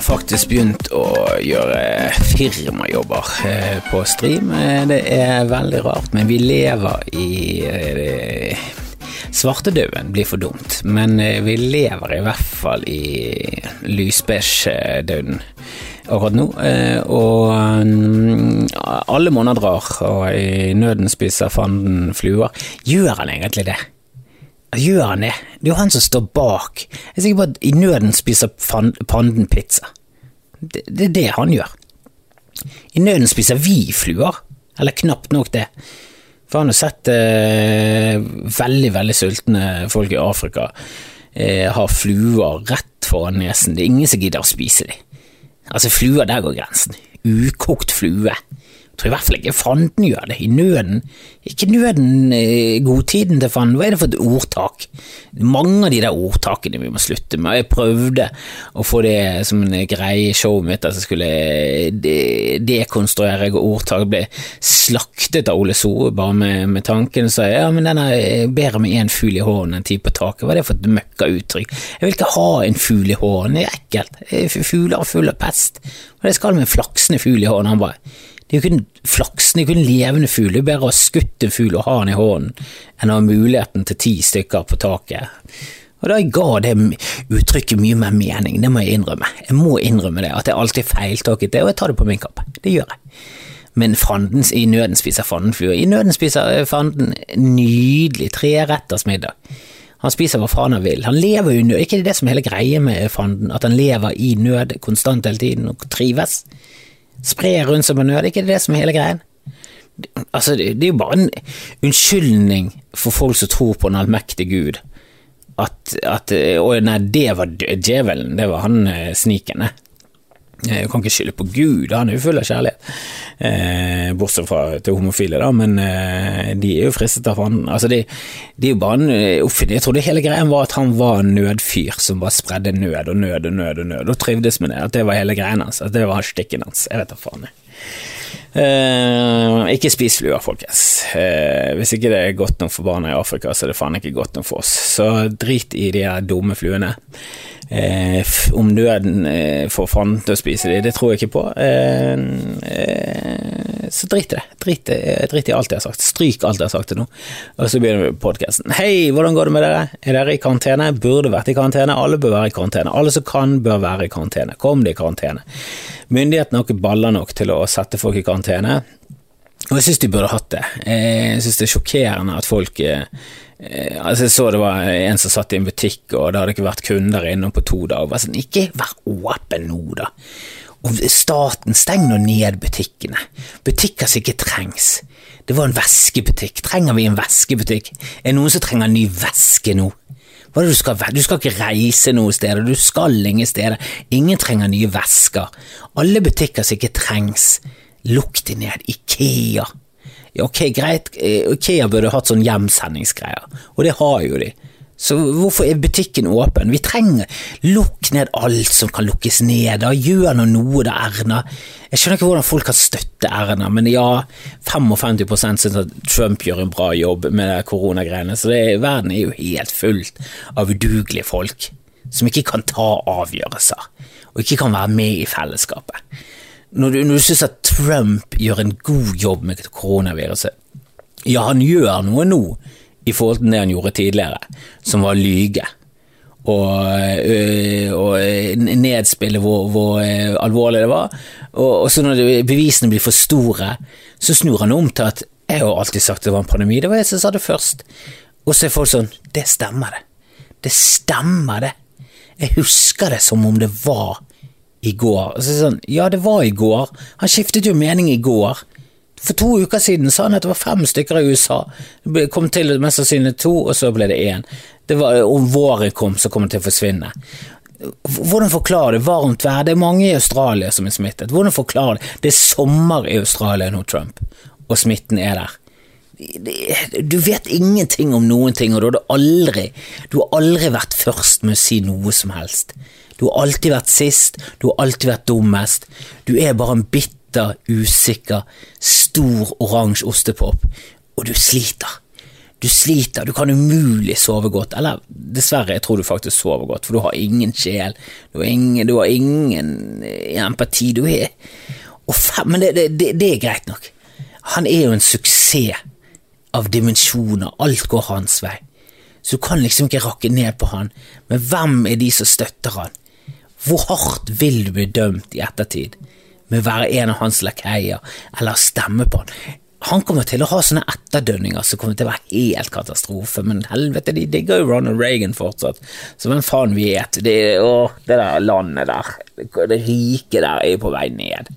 har faktisk begynt å gjøre firmajobber eh, på stream. Eh, det er veldig rart, men vi lever i eh, Svartedauden blir for dumt, men vi lever i hvert fall i lysbeige-dauden akkurat nå. Og mm, alle måneder drar, og i nøden spiser fanden fluer. Gjør han egentlig det? Gjør han det? Det er jo han som står bak. Jeg er sikker på at i nøden spiser Panden pizza. Det, det er det han gjør. I nøden spiser vi fluer. Eller knapt nok det. For han har sett eh, veldig, veldig sultne folk i Afrika eh, ha fluer rett foran nesen. Det er ingen som gidder å spise dem. Altså, fluer, der går grensen. Ukokt flue tror i hvert fall ikke fanden gjør det, i nøden. Ikke nøden eh, godtiden til fanden, hva er det for et ordtak? Mange av de der ordtakene vi må slutte med. Jeg prøvde å få det som en greie i showet mitt, at jeg skulle eh, dekonstruere ordtak. ble slaktet av Ole Soe, bare med, med tanken. Så ja, men den er bedre med én fugl i hånden enn ti på taket. Hva er det for et møkkauttrykk? Jeg vil ikke ha en fugl i hånden, det er ekkelt. Fugler er fulle av pest. Er det skal med en flaksende fugl i hånden? Han bare det er jo ikke en flaksen, det er jo ikke en levende fugl. Det er bedre å ha skutt en fugl og ha den i hånden enn å ha muligheten til ti stykker på taket. Og da ga det uttrykket mye mer mening, det må jeg innrømme. Jeg må innrømme det, at jeg alltid feiltaket det, og jeg tar det på min kappe. Det gjør jeg. Men fanden i nøden spiser fanden fluer. I nøden spiser eh, fanden nydelig treretters middag. Han spiser hva faen han vil. Han lever jo nød. Ikke det som er hele greia med fanden, at han lever i nød konstant hele tiden og trives? Spre rundt som en nød, ikke det som er hele greien? Altså, det, det er jo bare en unnskyldning for folk som tror på en allmektig Gud. At, at Å nei, det var djevelen, det var han eh, sniken. Jeg kan ikke skylde på Gud, han er jo full av kjærlighet. Eh, bortsett fra til homofile, da, men eh, de er jo fristet av han. Altså, de, de er jo bare en eh. Jeg trodde hele greien var at han var en nødfyr som bare spredde nød og nød og nød og nød, og trivdes med det. At det var hele greien hans. At det var stikken hans. Jeg vet da faen. Eh, ikke spis fluer, folkens. Eh, hvis ikke det er godt nok for barna i Afrika, så er det faen ikke godt nok for oss. Så drit i de her dumme fluene. Eh, om døden eh, får fanden til å spise dem, det tror jeg ikke på. Eh, eh, så drit i det. Drit, drit, i alt jeg har sagt. Stryk alt jeg har sagt til nå. Og så begynner vi podkasten. Hei, hvordan går det med dere? Er dere i karantene? Burde vært i karantene. Alle bør være i karantene. Alle som kan, bør være i karantene. Kom deg i karantene. Myndighetene har ikke baller nok til å sette folk i karantene. Og jeg syns de burde hatt det. Jeg syns det er sjokkerende at folk Eh, altså Jeg så det var en som satt i en butikk, og det hadde ikke vært kunder innom på to dager. Bare sånn, ikke vær åpen nå, da. Og staten, steng nå ned butikkene. Butikker som ikke trengs. Det var en veskebutikk. Trenger vi en veskebutikk? Er det noen som trenger en ny veske nå? Hva er det du skal Du skal ikke reise noe sted, du skal ingen steder. Ingen trenger nye vesker. Alle butikker som ikke trengs. Lukk de ned. Ikea. Ok, greit, eh, Ikea burde hatt sånn hjemsendingsgreier, og det har jo de. Så hvorfor er butikken åpen? Vi trenger Lukk ned alt som kan lukkes ned, da. Gjør nå noe da, Erna. Jeg skjønner ikke hvordan folk kan støtte Erna, men ja, 55 syns at Trump gjør en bra jobb med koronagreiene, så det, verden er jo helt fullt av udugelige folk som ikke kan ta avgjørelser, og ikke kan være med i fellesskapet når du, når du syns at Trump gjør en god jobb med koronaviruset Ja, han gjør noe nå i forhold til det han gjorde tidligere, som var lyge. Og, øh, og nedspille hvor, hvor, øh, alvorlig det var. Og, og så når bevisene blir for store, så snur han om til at jeg har alltid sagt det var en pandemi, det var jeg som sa det først. Og så er folk sånn Det stemmer, det. Det stemmer, det. Jeg husker det som om det var i går. Og Så sånn, ja, det var i går. Han skiftet jo mening i går. For to uker siden sa han at det var fem stykker i USA. Det kom til mest sannsynlig to, og så ble det én. Det var, om våren kom, så kom det til å forsvinne. Hvordan forklare det? Varmt vær. Det er mange i Australia som er smittet. Hvordan forklare det? Det er sommer i Australia nå, Trump, og smitten er der. Du vet ingenting om noen ting, og du har aldri, du har aldri vært først med å si noe som helst. Du har alltid vært sist, du har alltid vært dummest. Du er bare en bitter, usikker, stor oransje ostepop, og du sliter. Du sliter, du kan umulig sove godt. Eller dessverre, jeg tror du faktisk sover godt, for du har ingen sjel. Du har ingen, du har ingen eh, empati. Du er Men det, det, det, er greit nok. Han er jo en suksess av dimensjoner. Alt går hans vei. Så du kan liksom ikke rakke ned på han. Men hvem er de som støtter han? Hvor hardt vil du bli dømt i ettertid med å være en av hans lakeier eller stemme på han? han kommer til å ha sånne etterdønninger som kommer til å være helt katastrofe, men helvete, de digger jo Ronald Reagan fortsatt, så hvem faen vet? Det, å, det der landet der, det rike der, er jo på vei ned.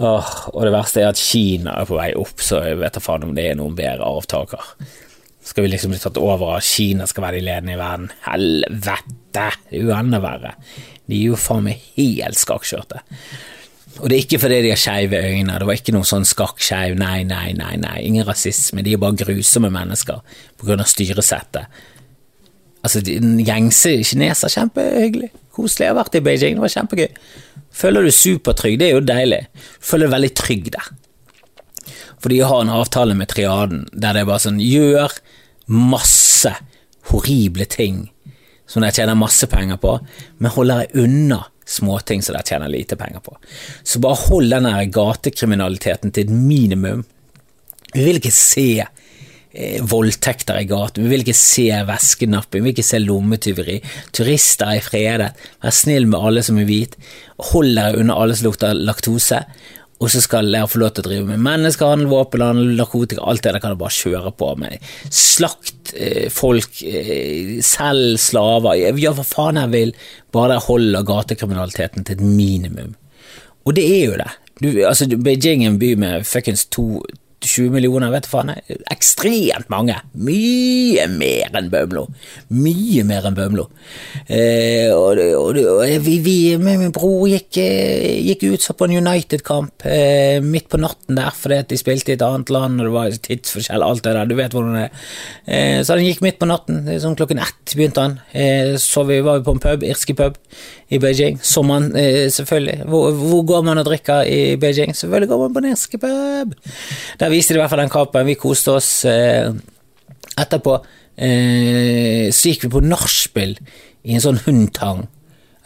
Åh, og det verste er at Kina er på vei opp, så jeg vet da faen om det er noen bedre avtaker. Skal vi liksom bli tatt over av Kina skal være de ledende i verden? Helvete! Det er verre. De er jo faen meg helt skakkjørte. Og det er ikke fordi de har skeive øyne, det var ikke noe sånn skakk-skeiv, nei, nei, nei, nei, ingen rasisme, de er bare grusomme mennesker på grunn av styresettet. Altså, den gjengse kineser, kjempehyggelig, koselig, jeg har vært i Beijing, det var kjempegøy. Føler du supertrygg, det er jo deilig, føler du veldig trygg der. Fordi jeg har en avtale med triaden der det er bare sånn, gjør masse horrible ting som dere tjener masse penger på, men holder deg unna småting som dere tjener lite penger på. Så bare hold denne gatekriminaliteten til et minimum. Vi vil ikke se voldtekter i gaten, vi vil ikke se veskenapping, vi vil ikke se lommetyveri. Turister er fredet, vær snill med alle som er hvite, hold dere unna alle som lukter laktose, og så skal dere få lov til å drive med menneskehandel, våpenhandel, narkotika, alt det der kan dere bare kjøre på med. Slakt eh, folk, eh, selg slaver, gjør hva faen jeg vil, bare dere holder gatekriminaliteten til et minimum. Og det er jo det. Du, altså, Beijing er en by med fuckings to 20 millioner, vet du faen. Ekstremt mange. Mye mer enn Bømlo. Mye mer enn Bømlo. Eh, og, og, og vi, vi, min bror gikk, eh, gikk ut så på en United-kamp eh, midt på natten der fordi de spilte i et annet land, og det var tidsforskjell, alt det der. Du vet hvordan det er. Eh, så han gikk midt på natten. Sånn klokken ett begynte han. Eh, så vi var på en pub, irske pub i Beijing. Som man, eh, selvfølgelig. Hvor, hvor, går man og drikker i Beijing? Selvfølgelig går man på en irske pub. Der viste de i hvert fall den kampen. Vi koste oss eh, etterpå. Eh, så gikk vi på nachspiel i en sånn hundtang,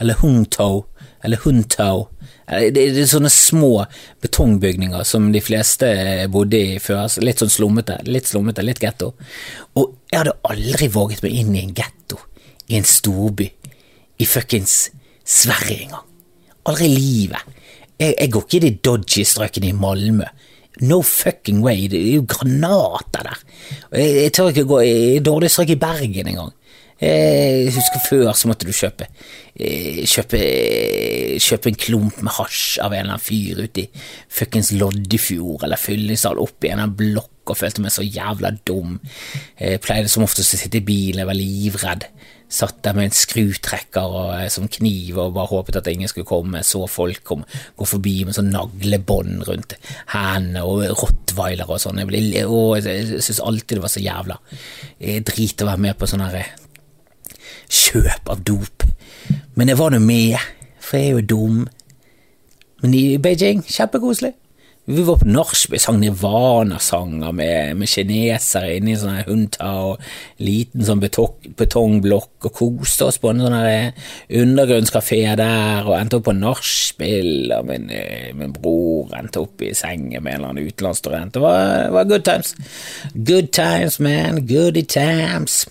eller hundtau, eller hundtau. Eh, det, det er sånne små betongbygninger som de fleste bodde i før. Litt sånn slummete, litt slummete, litt getto. Og jeg hadde aldri våget meg inn i en getto i en storby i fuckings Sverige engang. Aldri i livet. Jeg, jeg, går ikke i de dodgy strøkene i Malmö. No fucking way, det er jo granater der. Jeg, jeg tør ikke gå i dårlig strøk i Bergen engang. Jeg husker før så måtte du kjøpe eh, kjøpe, kjøpe en klump med hasj av en eller annen fyr ute i fuckings Loddefjord eller Fyllingsdal opp i en blokk og følte meg så jævla dum. Jeg pleide som oftest å sitte i bilen, jeg var livredd. Satt der med en skrutrekker og, eh, som kniv og bare håpet at ingen skulle komme. Så folk kom, gå forbi med sånn naglebånd rundt hendene og rottweiler og sånn. Jeg, jeg, jeg syns alltid det var så jævla drit å være med på sånn herre eh, kjøp av dop. Men jeg var nå med, for jeg er jo dum. Men i Beijing, kjempekoselig. Vi var på nachspiel, sang Nirvana-sanger med, med kinesere inne i hunta og liten sånn betongblokk, og koste oss på en sånn eh, undergrunnskafé der, og endte opp på nachspiel, og min, eh, min, bror endte opp i sengen med en eller annen utenlandsstudent. Det var, var good times. Good times, man. Goody times.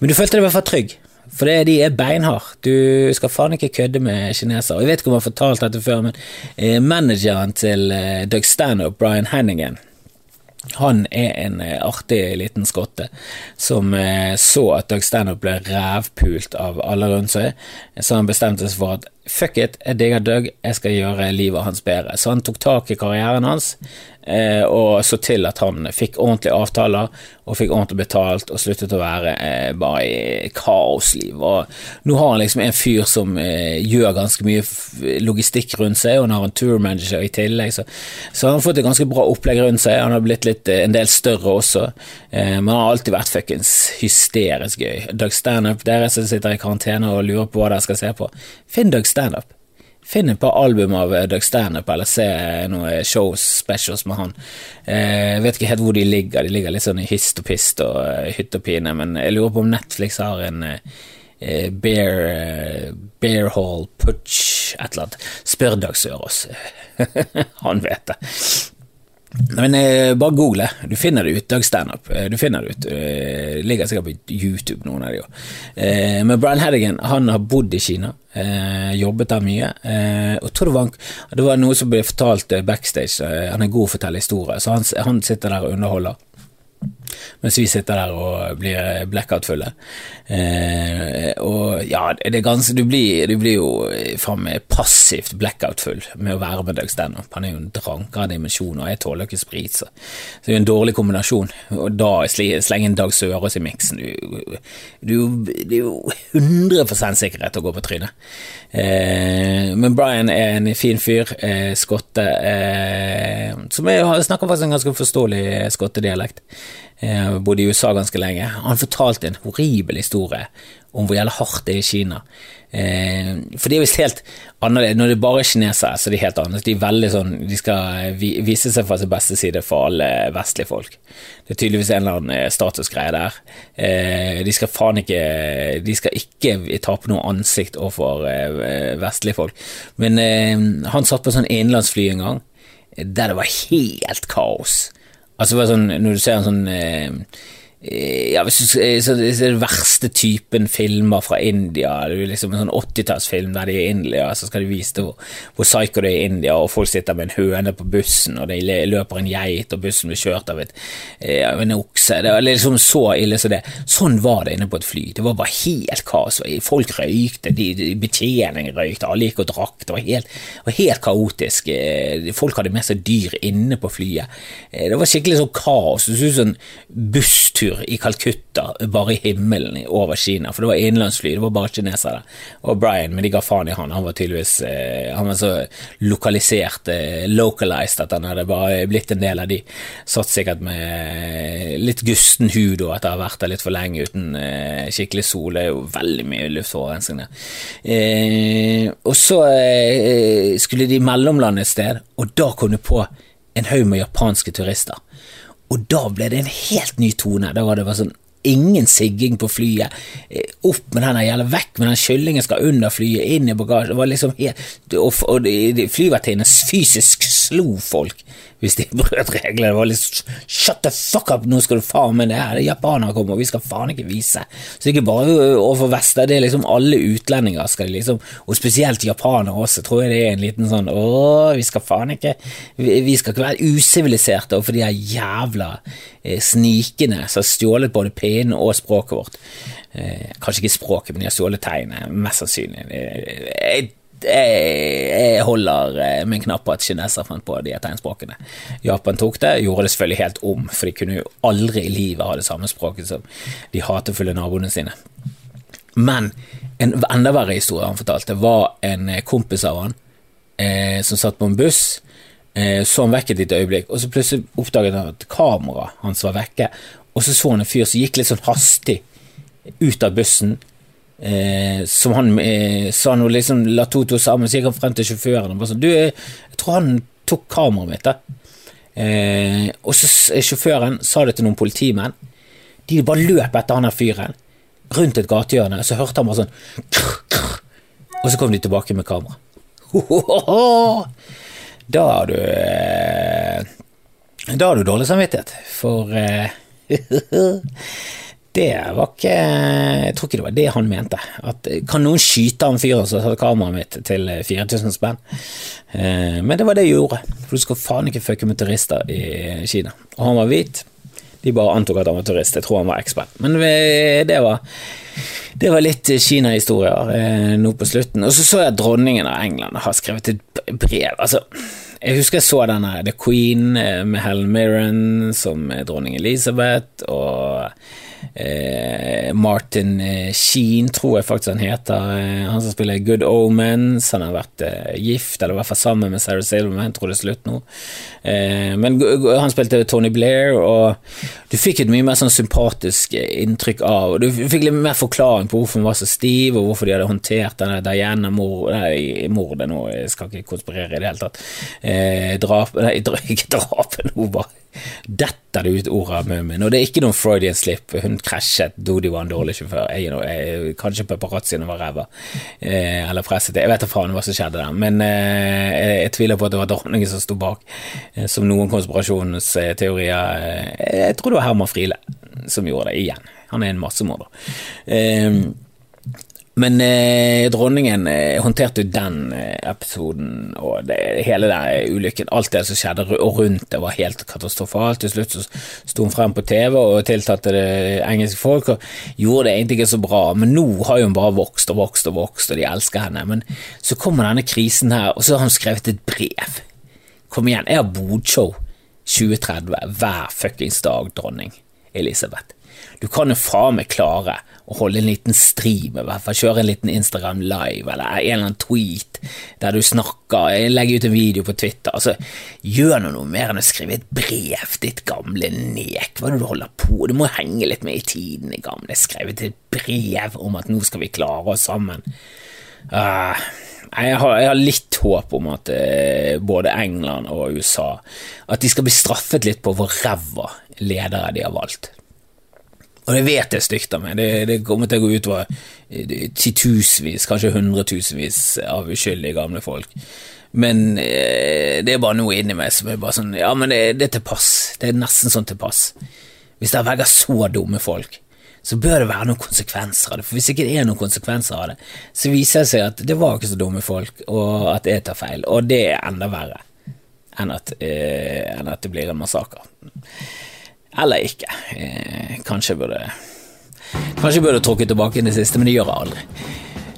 Men du følte deg i hvert fall trygg. For det, de er beinharde. Du skal faen ikke kødde med kinesere. Jeg vet ikke om jeg har fortalt dette før, men eh, manageren til eh, Doug Stanhope, Brian Henningen, han er en eh, artig liten skotte som eh, så at Doug Stanhope ble rævpult av alle rundt seg, så han bestemte seg for at fuck it, jeg Doug, jeg skal gjøre livet hans bedre. Så han tok tak i karrieren hans, eh, og så til at han fikk ordentlige avtaler og fikk ordentlig betalt og sluttet å være eh, bare i kaosliv. Og nå har han liksom en fyr som eh, gjør ganske mye logistikk rundt seg, og han har en tourmanager i tillegg, så, så han har fått et ganske bra opplegg rundt seg. Han har blitt litt, eh, en del større også, eh, men han har alltid vært fuckings hysterisk gøy. Doug Standup, dere som sitter i karantene og lurer på hva dere skal se på, finn Doug Standup. Finn et par album av Doug Standup, eller se noen shows, specials med han. Jeg vet ikke helt hvor de ligger, de ligger litt sånn i hist og pist og hytt og pine, men jeg lurer på om Netflix har en Bear, Bear Hall Putch, et eller annet. Spør Dag Sørås. han vet det. Men eh, bare google, du finner det ut. Dag Standup. Eh, du finner det ut. Det eh, ligger sikkert på YouTube, noen av de òg. Eh, men Brian Hedigan han har bodd i Kina, eh, jobbet der mye. Eh, og tror det var, det var noe som ble fortalt backstage. han er god å fortelle historier, så han, han sitter der og underholder mens vi sitter der og blir blackout-fulle. Eh, og ja, det er ganske Du blir, du blir jo faen meg passivt blackout-full med å være med Doug Stanhope. Han er jo en dranker av dimensjoner, jeg tåler ikke sprit, så det er jo en dårlig kombinasjon. Og da slenge en Dag Sørås i miksen du, du, Det er jo 100 sikkerhet å gå på trynet. Eh, men Brian er en fin fyr, eh, skotte, eh, som er, snakker faktisk en ganske forståelig skottedialekt. Eh, bodde i USA ganske lenge. Han fortalte en horribel historie om hvor jævlig hardt det er i Kina. Eh, for det er visst helt annerledes. Når det bare er kinesere, så er de helt annerledes. De er veldig sånn, de skal vise seg fra sin beste side for alle vestlige folk. Det er tydeligvis en eller annen eh, statusgreie der. De skal faen ikke De skal ikke tape noe ansikt overfor vestlige folk. Men han satt på sånn innenlandsfly en gang der det var helt kaos. Altså sånn, Når du ser en sånn eh, ja, hvis eh, Den verste typen filmer fra India, det er liksom en sånn 80-tallsfilm der de er i India, så skal de vise hvor, hvor psycho det er i India, og folk sitter med en høne på bussen, og de løper en geit, og bussen blir kjørt av, et, eh, av en okse. Det var liksom så ille som det. Sånn var det inne på et fly. Det var bare helt kaos. Folk røykte, de, de betjeningen røykte, alle gikk og drakk. Det var helt, var helt kaotisk. Folk hadde med seg dyr inne på flyet. Det var skikkelig sånn kaos. Det så ut som en busstur tur i Calcutta, bare i himmelen over Kina, for det var innenlandsfly, det var bare kinesere. Og Brian, men de ga faen i han, han var tydeligvis eh, Han var så lokalisert, eh, localized, at han hadde bare blitt en del av de. Satt sikkert med litt gusten hud og at det har vært der litt for lenge uten eh, skikkelig sol. Det er jo veldig mye luftforurensning der. Eh, og så eh, skulle de mellomlande et sted, og da kom du på en haug med japanske turister. Og da ble det en helt ny tone. Da var det bare sånn ingen sigging på flyet. Eh, opp med den jævla vekk med den kyllingen skal under flyet, inn i bagasjen. Det var liksom helt, og, og flyvertinnene fysisk slo folk hvis de brøt reglene. Det var liksom shut the fuck up, nå skal du faen meg det her, japanere kommer, og vi skal faen ikke vise. Så ikke bare overfor Vester, det er liksom alle utlendinger skal liksom, og spesielt japanere også, tror jeg det er en liten sånn å, vi skal faen ikke, vi, vi skal ikke være usiviliserte overfor de her jævla eh, snikene som har stjålet både pinnen og språket vårt. Eh, kanskje ikke språket, men de har stjålet tegnet, mest sannsynlig. Jeg jeg holder eh, min knapp på at kinesere fant på de tegnspråkene. Japan tok det, gjorde det selvfølgelig helt om, for de kunne jo aldri i livet ha det samme språket som de hatefulle naboene sine. Men en enda verre historie han fortalte, var en eh, kompis av han eh, som satt på en buss. Eh, så han vekk et lite øyeblikk, og så plutselig oppdaget han at kameraet hans var vekke. Og så så han en fyr som gikk litt sånn hastig ut av bussen Eh, som han eh, sa noe liksom la to to sammen, så gikk han frem til sjåføren og bare sånn Du, jeg tror han tok kameraet mitt, da. Eh, og så sjåføren sa det til noen politimenn. De bare løp etter han der fyren rundt et gatehjørne, så hørte han bare sånn krr, krr, Og så kom de tilbake med kamera. Da har du eh, Da har du dårlig samvittighet, for eh, det var ikke Jeg tror ikke det var det han mente. At, kan noen skyte han fyren som satte kameraet mitt til 4000 spenn? Eh, men det var det jeg gjorde, for du skal faen ikke fucke med turister i Kina. Og han var hvit. De bare antok at han var turist. Jeg tror han var ekspert. Men det var, det var litt Kina-historier eh, nå på slutten. Og så så jeg at dronningen av England har skrevet et brev. Altså, jeg husker jeg så denne The Queen eh, med Helen Mirren som dronning Elizabeth, og Eh, Martin eh, Sheen, tror jeg faktisk han heter. Eh, han som spiller Good Omens. Han har vært gift, eller i hvert fall sammen med Sarah Silverman. Tror det er slutt nå. men han spilte Tony Blair, og du fikk et mye mer sånn sympatisk inntrykk av og Du fikk litt mer forklaring på hvorfor hun var så stiv, og hvorfor de hadde håndtert denne Diana-mordet nå. Jeg skal ikke konspirere i det hele tatt. drap, nei, ikke drapet hun bare detter det ut ord av munnen. Og det er ikke noen Freudian slip. Hun krasjet, Dodi var en dårlig sjåfør. Jeg, jeg, kanskje paparazziene var ræva, eh, eller presset Jeg vet da faen hva som skjedde der, men eh, jeg, jeg, tviler på at det var dronningen som sto bak, eh, som noen konspirasjonsteorier eh, Jeg tror det var Herman Friele som gjorde det igjen. Han er en massemorder. Eh, men eh, dronningen eh, håndterte jo den eh, episoden og det, hele den ulykken. Alt det som skjedde og rundt det, var helt katastrofalt. Til slutt så sto hun frem på TV og tiltalte det engelske folk og gjorde det egentlig ikke så bra. Men nå har jo hun bare vokst og vokst og vokst, og de elsker henne. Men så kommer denne krisen her, og så har hun skrevet et brev. Kom igjen, jeg har bodshow 2030 hver fuckings dag, dronning Elisabeth. Du kan jo faen meg klare å holde en liten stream, i hvert fall kjøre en liten Instagram live eller en eller annen tweet der du snakker, legge ut en video på Twitter. Altså, gjør nå noe mer enn å skrive et brev, ditt gamle nek. Hva er det du holder på Du må henge litt med i tiden, i gamle. Skrevet et brev om at nå skal vi klare oss sammen. Uh, jeg, har, jeg har, litt håp om at uh, både England og USA At de skal bli straffet litt på hvor ræva ledere de har valgt. Og det vet jeg stygt av meg, det, det, kommer til å gå utover eh, titusenvis, kanskje hundretusenvis av uskyldige gamle folk. Men eh, det er bare noe inni meg som er bare sånn Ja, men det, det er til pass. Det er nesten sånn til pass. Hvis det velger så dumme folk, så bør det være noen konsekvenser av det. For hvis ikke det er noen konsekvenser av det, så viser det seg at det var ikke så dumme folk, og at jeg tar feil. Og det er enda verre enn at, eh, enn at det blir en massakre. Eller ikke. Eh, kanskje burde Kanskje burde trukket tilbake det siste, men det gjør jeg aldri.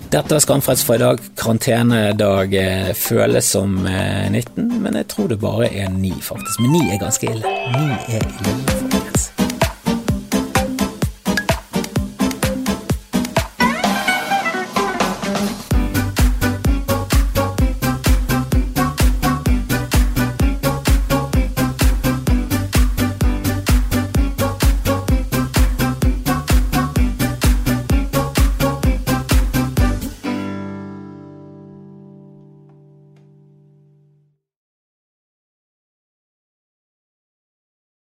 Dette var Skamfrelst for i dag. Karantenedag eh, føles som 19, eh, men jeg tror det bare er 9, faktisk. Men 9 er ganske ille. 9 er ille.